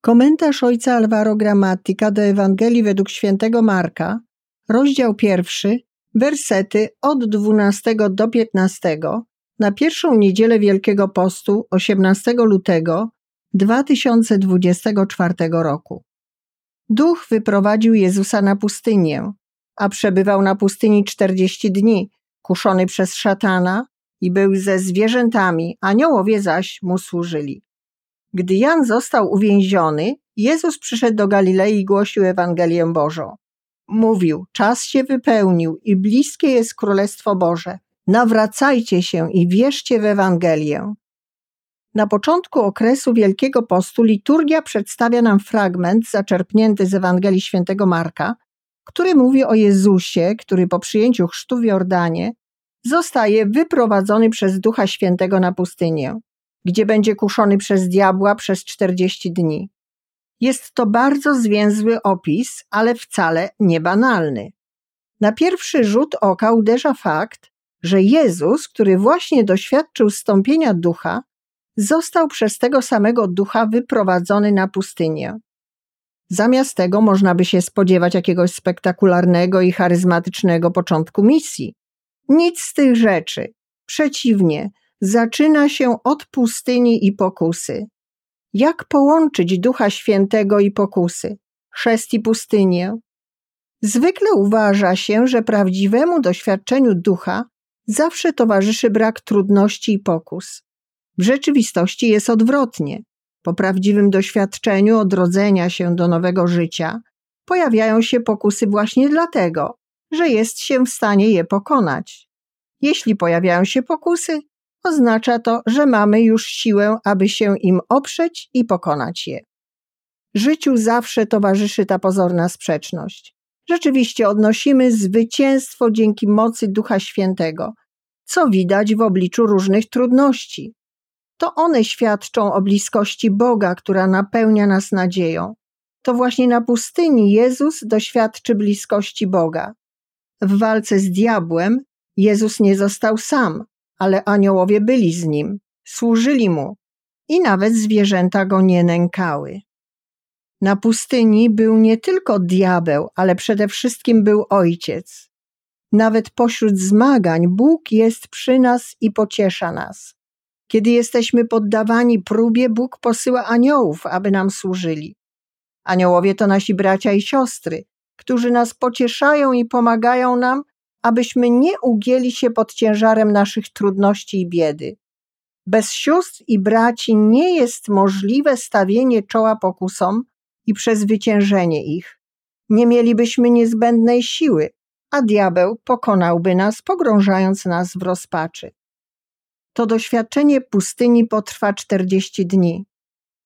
Komentarz ojca Alvaro Gramatika do Ewangelii według świętego Marka, rozdział pierwszy, wersety od 12 do 15 na pierwszą niedzielę Wielkiego Postu 18 lutego 2024 roku. Duch wyprowadził Jezusa na pustynię, a przebywał na pustyni 40 dni, kuszony przez szatana i był ze zwierzętami, aniołowie zaś mu służyli. Gdy Jan został uwięziony, Jezus przyszedł do Galilei i głosił Ewangelię Bożą. Mówił, czas się wypełnił i bliskie jest Królestwo Boże. Nawracajcie się i wierzcie w Ewangelię. Na początku okresu Wielkiego Postu liturgia przedstawia nam fragment zaczerpnięty z Ewangelii Świętego Marka, który mówi o Jezusie, który po przyjęciu chrztu w Jordanie zostaje wyprowadzony przez Ducha Świętego na pustynię, gdzie będzie kuszony przez diabła przez 40 dni. Jest to bardzo zwięzły opis, ale wcale nie banalny. Na pierwszy rzut oka uderza fakt, że Jezus, który właśnie doświadczył stąpienia ducha, został przez tego samego ducha wyprowadzony na pustynię. Zamiast tego można by się spodziewać jakiegoś spektakularnego i charyzmatycznego początku misji. Nic z tych rzeczy. Przeciwnie, zaczyna się od pustyni i pokusy. Jak połączyć Ducha Świętego i pokusy, chrzest i pustynię? Zwykle uważa się, że prawdziwemu doświadczeniu ducha zawsze towarzyszy brak trudności i pokus. W rzeczywistości jest odwrotnie. Po prawdziwym doświadczeniu odrodzenia się do nowego życia pojawiają się pokusy właśnie dlatego, że jest się w stanie je pokonać. Jeśli pojawiają się pokusy, oznacza to, że mamy już siłę, aby się im oprzeć i pokonać je. Życiu zawsze towarzyszy ta pozorna sprzeczność. Rzeczywiście odnosimy zwycięstwo dzięki mocy Ducha Świętego, co widać w obliczu różnych trudności. To one świadczą o bliskości Boga, która napełnia nas nadzieją. To właśnie na pustyni Jezus doświadczy bliskości Boga. W walce z diabłem Jezus nie został sam, ale aniołowie byli z nim, służyli mu i nawet zwierzęta go nie nękały. Na pustyni był nie tylko diabeł, ale przede wszystkim był ojciec. Nawet pośród zmagań Bóg jest przy nas i pociesza nas. Kiedy jesteśmy poddawani próbie, Bóg posyła aniołów, aby nam służyli. Aniołowie to nasi bracia i siostry, którzy nas pocieszają i pomagają nam, abyśmy nie ugięli się pod ciężarem naszych trudności i biedy. Bez sióstr i braci nie jest możliwe stawienie czoła pokusom i przezwyciężenie ich. Nie mielibyśmy niezbędnej siły, a diabeł pokonałby nas, pogrążając nas w rozpaczy. To doświadczenie pustyni potrwa 40 dni.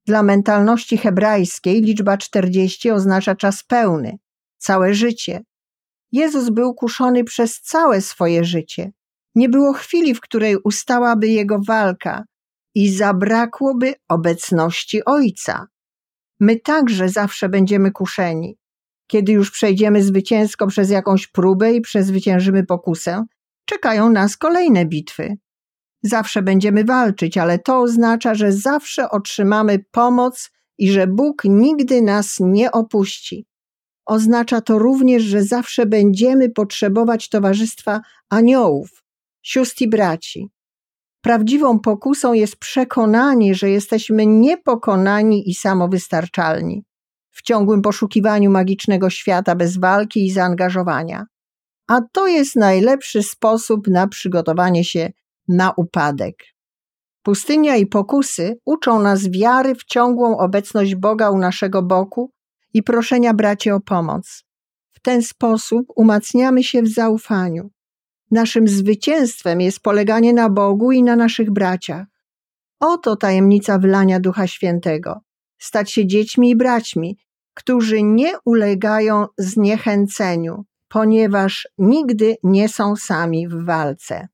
Dla mentalności hebrajskiej liczba 40 oznacza czas pełny, całe życie. Jezus był kuszony przez całe swoje życie. Nie było chwili, w której ustałaby jego walka i zabrakłoby obecności Ojca. My także zawsze będziemy kuszeni. Kiedy już przejdziemy zwycięsko przez jakąś próbę i przezwyciężymy pokusę, czekają nas kolejne bitwy. Zawsze będziemy walczyć, ale to oznacza, że zawsze otrzymamy pomoc i że Bóg nigdy nas nie opuści. Oznacza to również, że zawsze będziemy potrzebować towarzystwa aniołów, sióstr i braci. Prawdziwą pokusą jest przekonanie, że jesteśmy niepokonani i samowystarczalni w ciągłym poszukiwaniu magicznego świata bez walki i zaangażowania. A to jest najlepszy sposób na przygotowanie się na upadek. Pustynia i pokusy uczą nas wiary w ciągłą obecność Boga u naszego boku i proszenia braci o pomoc. W ten sposób umacniamy się w zaufaniu. Naszym zwycięstwem jest poleganie na Bogu i na naszych braciach. Oto tajemnica wylania Ducha Świętego. Stać się dziećmi i braćmi, którzy nie ulegają zniechęceniu, ponieważ nigdy nie są sami w walce.